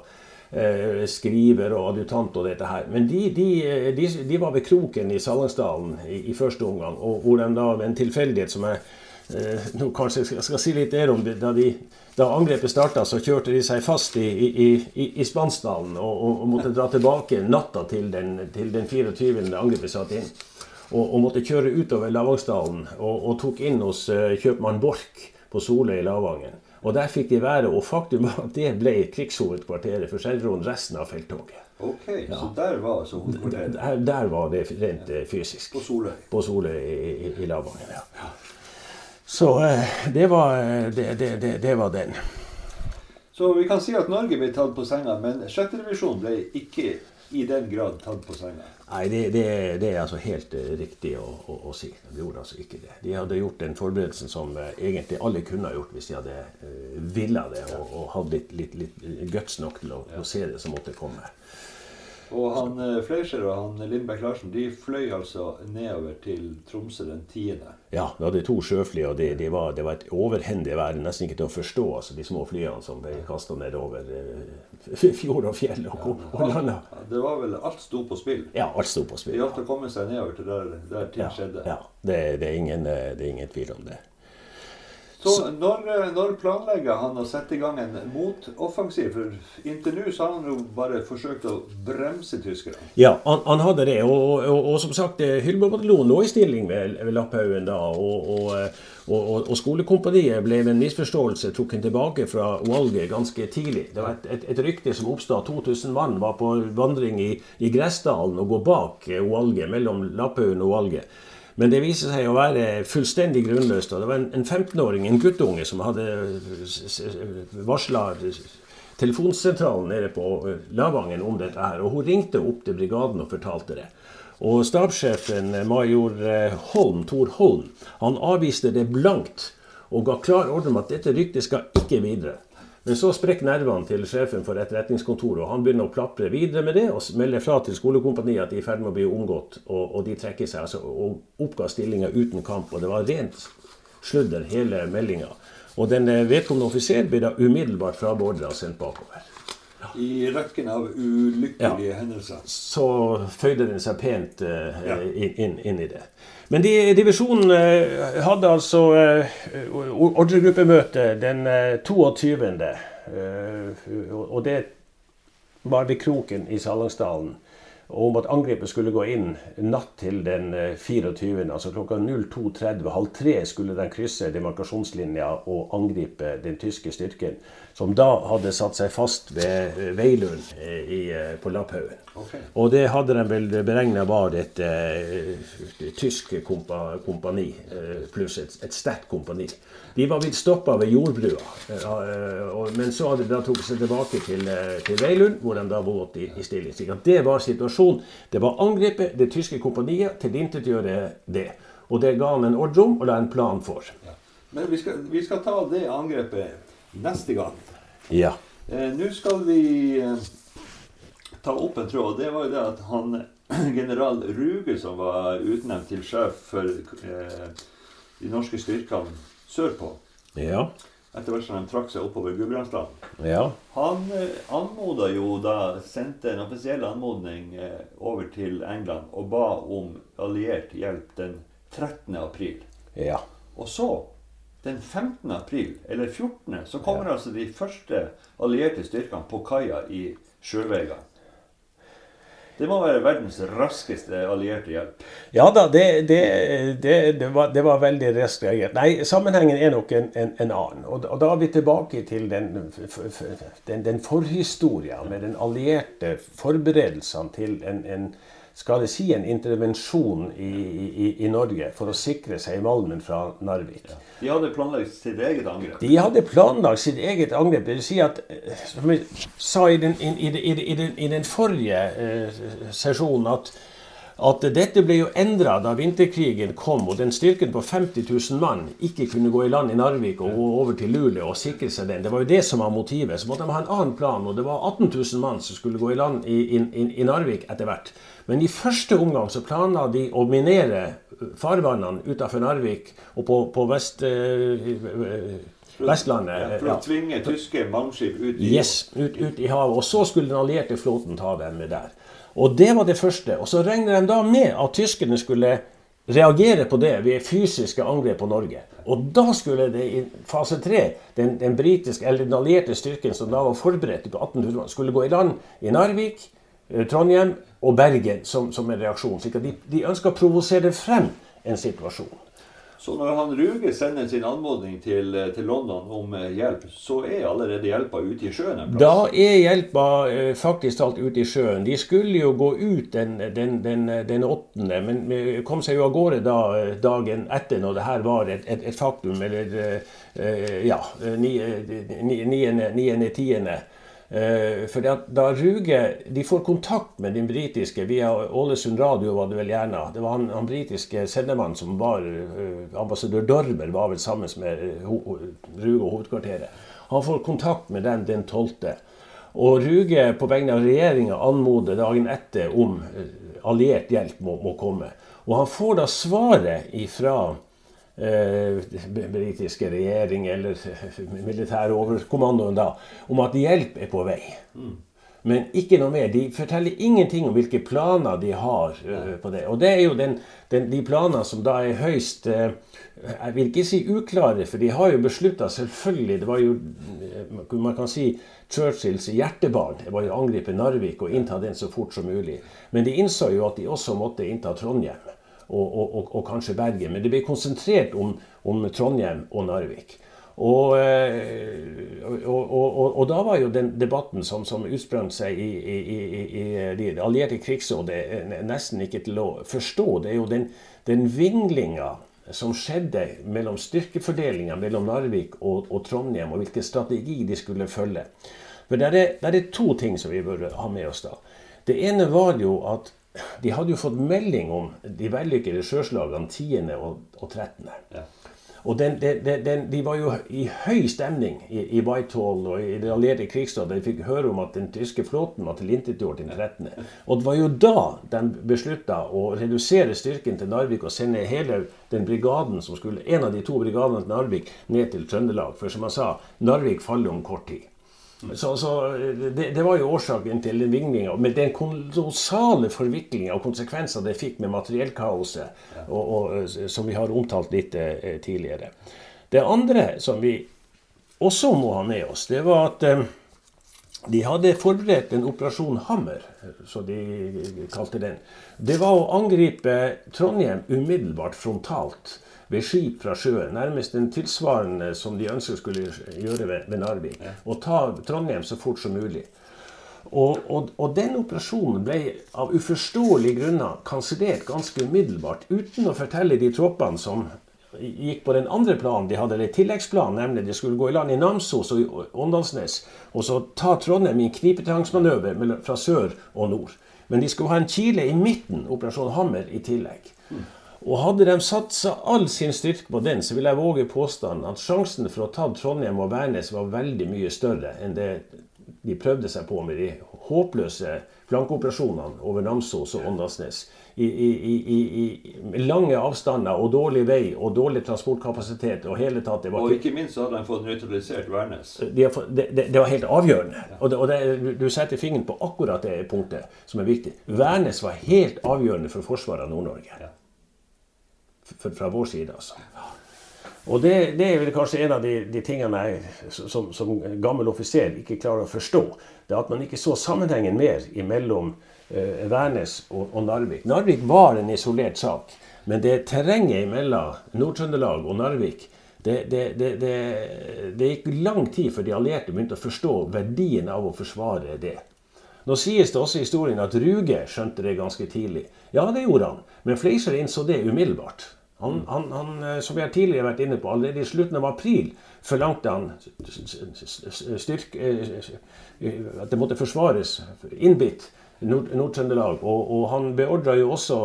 eh, skriver og adjutant og dette her. Men de, de, de, de var ved kroken i Salangsdalen i, i første omgang, og hvor de da ved en tilfeldighet som jeg eh, nå kanskje skal, skal si litt mer om det, da, de, da angrepet starta, så kjørte de seg fast i, i, i, i Spansdalen og, og, og måtte dra tilbake natta til den, til den 24. angrepet satt inn. Og, og måtte kjøre utover Lavangsdalen og, og tok inn hos eh, kjøpmann Borch på Soløy i Lavangen. Og der fikk de være, og faktum var at det ble krigshovedkvarteret for Skjelvron resten av felttoget. Ok, så der var altså hovedkvarteret. Der, der var det rent eh, fysisk. På Soløy. På Soløy i, i, i Lavangen, ja. Så eh, det var, det, det, det, var den. Så vi kan si at Norge ble tatt på senga, men sjette revisjon ble ikke i den grad tatt på senga. Nei, det, det, det er altså helt eh, riktig å, å, å si. De gjorde altså ikke det. De hadde gjort den forberedelsen som eh, egentlig alle kunne ha gjort hvis de hadde uh, villa det og, og hadde litt, litt, litt guts nok til å, å se det som måtte komme. Og han eh, Fleischer og han Lindbekk Larsen de fløy altså nedover til Tromsø den 10. Ja, de hadde to sjøfly, og det, de var, de var et overhendig vær. Nesten ikke til å forstå, altså de små flyene som ble kasta nedover uh, fjord og fjell og, og landa. Det var vel Alt sto på spill. Ja, alt sto på Det spill. gjaldt å komme seg nedover til der, der ting Ja, skjedde. ja det, det, er ingen, eh, det er ingen tvil om det. Så når, eh, når planlegger han å sette i gang en motoffensiv? For inntil nå så har han jo bare forsøkt å bremse tyskerne. Ja, han, han hadde det. Og, og, og, og som sagt, eh, Hylbo-bataljonen lå i stilling ved, ved Lapphaugen da. Og, eh, og, skolekompaniet ble ved en misforståelse trukket tilbake fra valget ganske tidlig. Det var et, et, et rykte som oppstod at 2000 mann var på vandring i, i Gressdalen og gå bak valget, mellom Lapphaugen og valget. Men det viser seg å være fullstendig grunnløst. og Det var en, en 15-åring, en guttunge, som hadde varsla telefonsentralen nede på Lavangen om dette her. Og hun ringte opp til brigaden og fortalte det. Og stabssjefen, major Holm, Tor Holm, han avviste det blankt og ga klar ordre om at dette ryktet skal ikke videre. Men så sprekker nervene til sjefen for etterretningskontoret, og han begynner å plapre videre med det og melder fra til skolekompaniet at de er i ferd med å bli omgått, og, og de trekker seg altså, og oppga stillinga uten kamp. Og det var rent sludder, hele meldinga. Og den eh, vedkommende offiser blir da umiddelbart frabeordra og sendt bakover. I rekken av ulykkelige hendelser. Så føyde den seg pent eh, Ja. inn, inn, inn i det. Men de, divisjonen eh, hadde altså eh, ordregruppemøte den eh, 22. Eh, og det var ved Kroken i Salangsdalen. Om at angrepet skulle gå inn natt til den eh, 24., altså klokka 02.30. Halv tre skulle den krysse demarkasjonslinja og angripe den tyske styrken, som da hadde satt seg fast ved eh, Veilund eh, i, eh, på Lapphaugen. Okay. Og det hadde de vel beregna var et eh, tysk kompa, kompani, eh, pluss et, et sterkt kompani. De var blitt stoppa ved jordbrua, eh, eh, men så hadde de da trukket seg tilbake til, eh, til Veilund, hvor de da våt i, i stilling. Det var situasjonen. Det var angrepet, det tyske kompaniet, tilintetgjøre det. Og det ga han en ordre om og la en plan for. Ja. Men vi skal, vi skal ta det angrepet neste gang. Ja. Eh, Nå skal vi eh, ta opp en tråd. og Det var jo det at han general Ruge, som var utnevnt til sjef for eh, de norske styrkene sørpå, Ja. etter hvert som de trakk seg oppover Gudbrandsdalen Ja. Han eh, anmoda jo da, sendte en offisiell anmodning eh, over til England og ba om alliert hjelp den 13. april. Ja. Og så, den 15. april, eller 14., så kommer altså de første allierte styrkene på kaia i Sjøvegan. Det må være verdens raskeste allierte hjelp? Ja da, det, det, det, det var, var, veldig raskt reagert. Nei, sammenhengen er nok en, en, en annen. Og, og, da er vi tilbake til den, den, den forhistoria med den allierte forberedelsene til en, en skal det si en intervensjon i, i, i, Norge for å sikre seg malmen fra Narvik. Ja. De hadde planlagt sitt eget angrep? De hadde planlagt sitt eget angrep. Det vil si at, som jeg sa i den, i, den, i den forrige eh, sesjonen, at at dette ble jo endra da vinterkrigen kom og den styrken på 50 000 mann ikke kunne gå i land i Narvik og gå over til Luleå og sikre seg den. Det var jo det som var motivet. Så måtte de ha en annen plan. Og det var 18 000 mann som skulle gå i land i, i, i Narvik etter hvert. Men i første omgang så planla de å minere farvannene utafor Narvik og på, på vest... Øh, Vestlandet. Ja, for å tvinge tyske malmskip ut i, yes, ut, ut i havet. Og så skulle den allierte flåten ta dem med der. Og det var det første. Og så regner de da med at tyskerne skulle reagere på det ved fysiske angrep på Norge. Og da skulle det i fase tre, den, den britiske, eller den allierte styrken som da var forberedt på 1800 skulle gå i land i Narvik, eh, Trondheim og Bergen som, som en reaksjon. Så de, de ønsker å provosere frem en situasjon. Så når han Ruge sender sin anmodning til, til London om eh, hjelp, så er allerede hjelpa ute i sjøen en plass? Da er hjelpa eh, faktisk talt ute i sjøen. De skulle jo gå ut den, den, den, den åttende, men kom seg jo av gårde da, dagen etter, når det her var et, et, et faktum, eller eh, ja, 9.-10. Uh, for da Ruge de får kontakt med den britiske via Ålesund Radio, var det vel gjerne. Det var han, han britiske sendemannen som var uh, ambassadør Dormer, var vel sammen med uh, Ruge og hovedkvarteret. Han får kontakt med den den 12. Og Ruge på vegne av regjeringa anmoder dagen etter om alliert hjelp må, må komme. Og han får da svaret ifra eh, britiske regjering eller militære overkommandoen da, om at hjelp er på vei. Mm. Men ikke noe mer. De forteller ingenting om hvilke planer de har uh, på det. Og det er jo den, den, de planene som da er høyst uh, Jeg vil ikke si uklare, for de har jo beslutta selvfølgelig Det var jo man kan si Churchills hjertebarn. Det var jo å angripe Narvik og innta den så fort som mulig. Men de innså jo at de også måtte innta Trondheim og, og, og, kanskje Bergen. Men det ble konsentrert om, om Trondheim og Narvik. Og, eh, og, da var jo den debatten som, som utsprang seg i, i, i, i de allierte krigsrådet, nesten ikke til å forstå. Det er jo den, den vinglinga som skjedde mellom styrkefordelinga mellom Narvik og, og, Trondheim, og hvilken strategi de skulle følge. For det er, der er to ting som vi bør ha med oss da. Det ene var jo at de hadde jo fått melding om de vellykkede sjøslagene 10. og, og 13. Ja. Og den, den, den, De var jo i høy stemning i, i Whitehall og i det allierte krigsrådet. De fikk høre om at den tyske flåten var tilintetgjort den 13. Og det var jo da de beslutta å redusere styrken til Narvik og sende hele den brigaden som skulle, en av de to brigadene til Narvik ned til Trøndelag. For som jeg sa, Narvik faller om kort tid. Så, så det, det, var jo årsaken til den vinglinga. Med den kolossale forviklinga og konsekvenser det fikk med materiellkaoset, og, og, som vi har omtalt litt eh, tidligere. Det andre som vi også må ha med oss, det var at eh, de hadde forberedt en operasjon Hammer, så de kalte den. Det var å angripe Trondheim umiddelbart frontalt ved skip fra sjøen. Nærmest en tilsvarende som de ønsket skulle gjøre ved, ved Narvik. Og ta Trondheim så fort som mulig. Og, og, og, den operasjonen ble av uforståelige grunner kansellert ganske umiddelbart, uten å fortelle de troppene som gikk på den andre planen de hadde, eller tilleggsplan, nemlig de skulle gå i land i Namsos og i Åndalsnes, og så ta Trondheim i en knipetangsmanøver fra sør og nord. Men de skulle ha en kile i midten, Operasjon Hammer, i tillegg. Og hadde de satsa all sin styrke på den, så vil jeg våge påstanden at sjansen for å ta Trondheim og Værnes var veldig mye større enn det de prøvde seg på med de håpløse flankeoperasjonene over Namsos og Åndalsnes. I, i, i, I, lange avstander og dårlig vei og dårlig transportkapasitet. Og hele tatt, det var og ikke minst hadde de fått nøytralisert Værnes. De fått, det, det, det, var helt avgjørende. Ja. Og, det, og det, du setter fingeren på akkurat det punktet som er viktig. Værnes var helt avgjørende for forsvaret av Nord-Norge. Ja fra vår side. altså. Og det, det, er vel kanskje en av de, de tingene jeg som, som, gammel offiser ikke klarer å forstå. Det er at man ikke så sammenhengen mer mellom eh, Værnes og, og, Narvik. Narvik var en isolert sak. Men det terrenget mellom Nord-Trøndelag og Narvik det, det, det, gikk lang tid før de allierte begynte å forstå verdien av å forsvare det. Nå sies det også i historien at Ruge skjønte det ganske tidlig. Ja, det gjorde han, men Fleischer innså det umiddelbart. Han, han, han, eh, som vi har tidligere vært inne på, allerede i slutten av april forlangte han styrke, eh, eh, at det måtte forsvares innbitt Nord-Trøndelag. og, og, han beordra jo også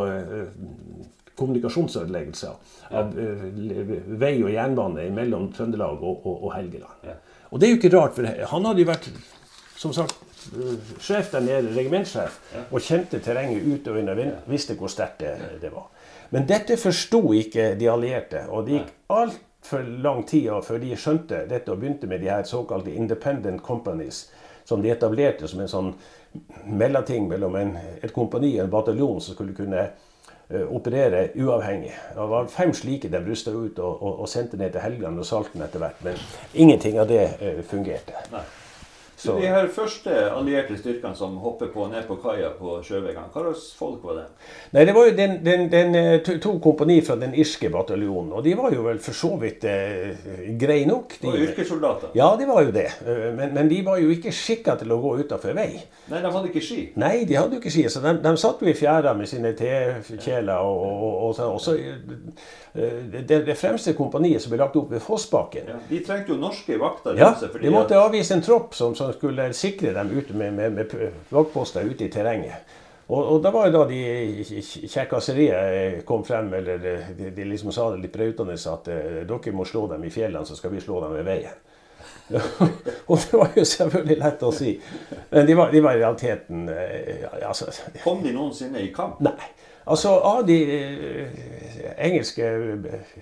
kommunikasjonsødeleggelser av vei og jernbane mellom Trøndelag og, og, og Helgeland. Og det er jo ikke rart, for han hadde jo vært som sagt, sjef der nede, regimentssjef, og kjente terrenget ut og inn og visste hvor sterkt det, det var. Men dette forsto ikke de allierte. Og det gikk altfor lang tid før de skjønte dette og begynte med de her såkalte independent companies, som de etablerte som en sånn mellomting mellom en, et kompani og en bataljon som skulle kunne uh, operere uavhengig. Det var fem slike de rusta ut og, og, og, sendte ned til Helgeland og Salten etter hvert. Men ingenting av det uh, fungerte. Nei. Så. De her første allierte styrkene som hopper på ned på kaia på sjøveggene, hva slags folk var det? Nei, Det var jo den, den, den eh, to, to kompani fra den irske bataljonen. Og de var jo vel for så vidt eh, greie nok. De, og yrkessoldater? Ja, de var jo det. Eh, men, men de var jo ikke skikka til å gå utafor vei. Nei, de hadde ikke ski? Nei, de hadde jo ikke ski. Så de, de satt jo i fjæra med sine tekjeler. Og, og, og, og, så, det, det, fremste kompaniet som ble lagt opp ved Fossbakken ja, De trengte jo norske vakter. Ja, de måtte avvise en tropp som, som skulle sikre dem ute med, med, med vaktposter ute i terrenget. Og, og, da var det da de kjekkaseriet kom frem, eller de, de, liksom sa det litt brautende at uh, dere må slå dem i fjellene, så skal vi slå dem ved veien. og det var jo selvfølgelig lett å si. Men de var, de var i realiteten ja, altså, Kom de noensinne i kamp? Nei. Altså, Av de eh, engelske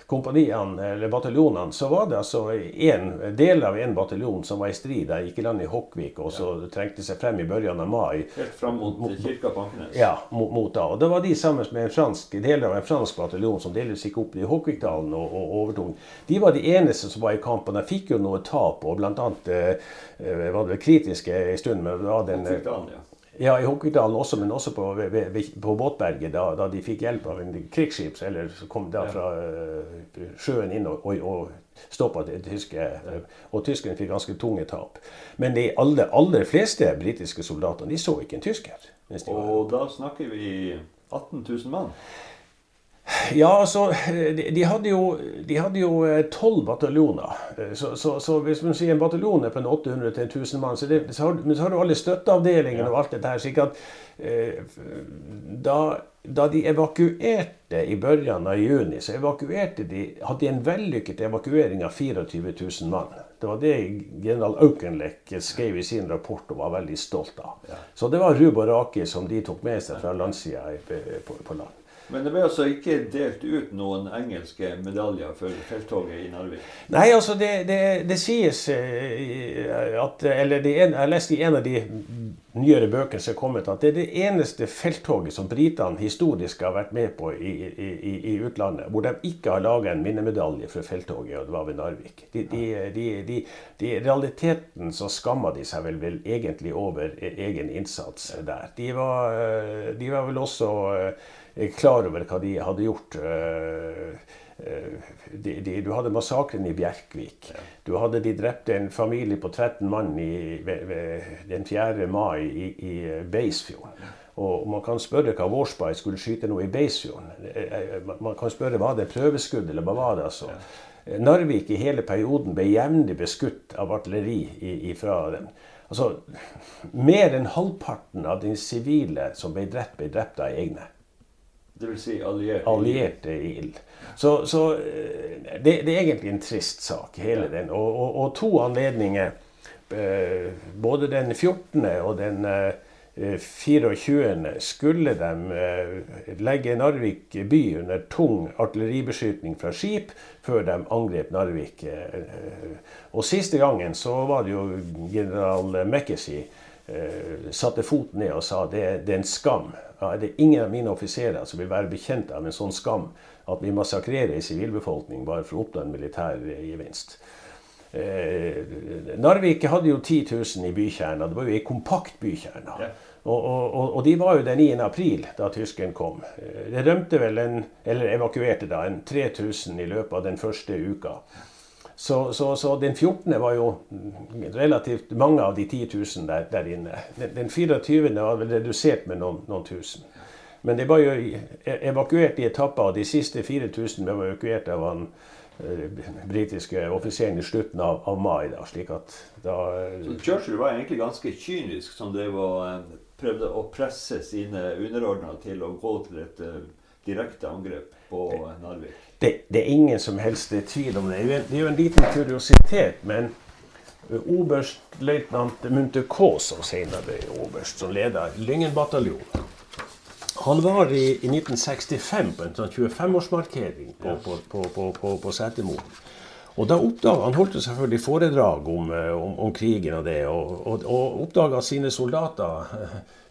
kompaniene, eller bataljonene, så var det altså en del av en bataljon som var i strid. Der gikk i land i Hokkvik og så ja. trengte seg frem i begynnelsen av mai. Helt fram mot, mot kirka på Ankenes? Ja, mot, mot, da. Og da var de sammen med en fransk, deler av en fransk bataljon som delvis gikk opp i Hokkvikdalen og, og overtok. De var de eneste som var i kamp, og de fikk jo noe tap. og annet eh, eh var det kritiske en stund. men det var den... Hokkvikdalen, ja. Ja, i Hokkvidalen også, men også på, på Båtberget, da, da, de fikk hjelp av en krigsskip eller kom da fra uh, sjøen inn og, og, og stoppa det tyske. Uh, og tyskerne fikk ganske tunge tap. Men de aller, aller fleste britiske soldatene de så ikke en tysker. Og da snakker vi 18 000 mann? Ja, altså De, de hadde jo eh, tolv bataljoner. Eh, så, så, så, hvis man sier en bataljon er på en 800 til 1000 mann, så, det, så, har, men så har du alle støtteavdelingene og alt dette her. slik at eh, da, da, de evakuerte i begynnelsen av juni, så evakuerte de, hadde de en vellykket evakuering av 24 000 mann. Det var det general Aukenlek skrev i sin rapport og var veldig stolt av. Så det var Rub og Raki som de tok med seg fra landsida på, på land. Men det ble altså ikke delt ut noen engelske medaljer for felttoget i Narvik? Nei, altså det, det, det sies eh, at Eller det, jeg leste i en av de nyere bøkene som er kommet, at det er det eneste felttoget som britene historisk har vært med på i, i, i utlandet, hvor de ikke har laga en minnemedalje for felttoget, og det var ved Narvik. De, de, de, realiteten så skamma de seg vel, vel, egentlig over e-, egen innsats der. De var, eh, var vel også klar over hva de hadde gjort. Eh, eh, de, de, du hadde massakren i Bjerkvik. Du hadde de drepte en familie på 13 mann i, ved, ved den 4. mai i, i Beisfjorden. Og man kan spørre hva Warspite skulle skyte noe i Beisfjorden. Eh, man kan spørre var det prøveskudd, eller hva var det? altså? Narvik i hele perioden ble jevnlig beskutt av artilleri fra dem. Altså, Mer enn halvparten av de sivile som ble drept, ble drept av egne. Dvs. Si allierte, allierte ild. Så, så eh, det, det, er egentlig en trist sak, hele den. Og, og, og, to anledninger, eh, både den 14. og den 24. Eh, skulle de legge Narvik by under tung artilleribeskytning fra skip før de angrep Narvik. Og siste gangen så var det jo general Mekkesi satte foten ned og sa det, det er en skam ja, er det ingen av mine offiserer som vil være bekjent av en sånn skam at vi massakrerer en sivilbefolkning bare for å oppnå en militær gevinst. Eh, Narvik hadde jo 10 000 i bykjerna. Det var jo ei kompakt bykjerne. Ja. Og, og, og, de var jo den 9. april da tyskeren kom. Det rømte vel en, eller evakuerte da, en 3000 i løpet av den første uka. Så, så, så, den 14. var jo relativt mange av de 10 000 der, der inne. Den, den 24. var vel redusert med noen, noen tusen. Men det var jo evakuert i etapper, og de siste 4000 ble evakuert av han eh, britiske offiseren i slutten av, av mai. Da, slik at da, så Churchill var egentlig ganske kynisk som var, eh, prøvde å presse sine underordnede til å gå til et direkte angrep på Narvik? Det, det, er ingen som helst tvil om det. Det er jo en liten kuriositet, men oberstløytnant Munthe Kaas, som senere ble oberst, som leder Lyngen-bataljonen, han var i, i 1965 på en sånn 25-årsmarkering på, på, på, på, på Setermoen. Og da oppdaga Han holdt selvfølgelig foredrag om, eh, om, om krigen og det, og, og, og oppdaga at sine soldater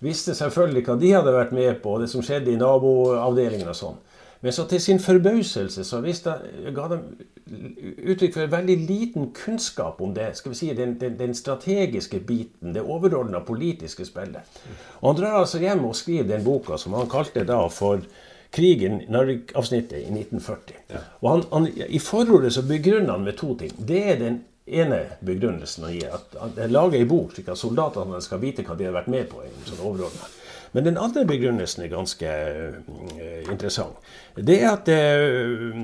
visste selvfølgelig hva de hadde vært med på, og det som skjedde i naboavdelingen og sånn. Men så til sin forbauselse så visste, ga de uttrykk for veldig liten kunnskap om det, skal vi si, den, den, den strategiske biten, det overordna politiske spillet. Og Han drar altså hjem og skriver den boka som han kalte da for krigen, Narvik-avsnittet, i 1940. Ja. Og han, han, I forordet så begrunner han med to ting. Det er den ene begrunnelsen han gir. At han lager ei bok slik at soldatene skal vite hva de har vært med på. i sånn overordnet. Men den andre begrunnelsen er ganske uh, interessant. Det er at uh,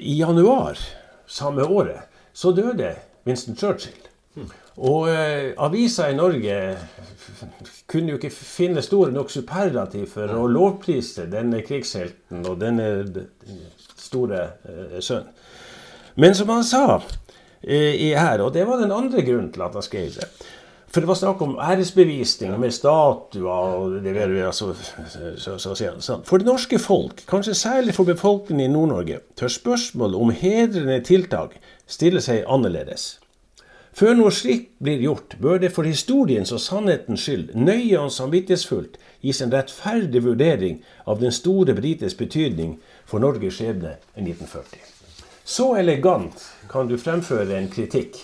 i januar samme året så døde Winston Churchill. Mm. Og uh, avisa i Norge kunne jo ikke finne store nok superlativ for å lovprise denne krigshelten og denne store uh, sønnen. Men som han sa uh, her, og det var den andre grunnen til at han skrev det for det var snakk om æresbevisning med statuer og det altså, så, så, så, For det norske folk, kanskje særlig for befolkningen i Nord-Norge, tør spørsmålet om hedrende tiltak stille seg annerledes. Før noe slikt blir gjort, bør det for historiens og sannhetens skyld nøye og samvittighetsfullt gis en rettferdig vurdering av den store britiske betydning for Norges skjebne i 1940. Så elegant kan du fremføre en kritikk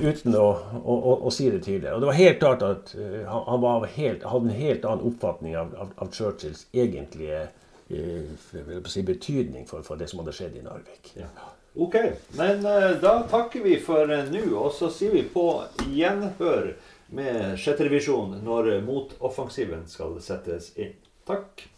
uten å, å, å, å, si det tydelig. Og det var helt klart at uh, han helt, hadde en helt annen oppfatning av, av, av Churchills egentlige uh, si, betydning for, for, det som hadde skjedd i Narvik. Ja. Ok, men uh, da takker vi for nå, og så sier vi på gjenhør med sjette revisjon når motoffensiven skal settes inn. Takk.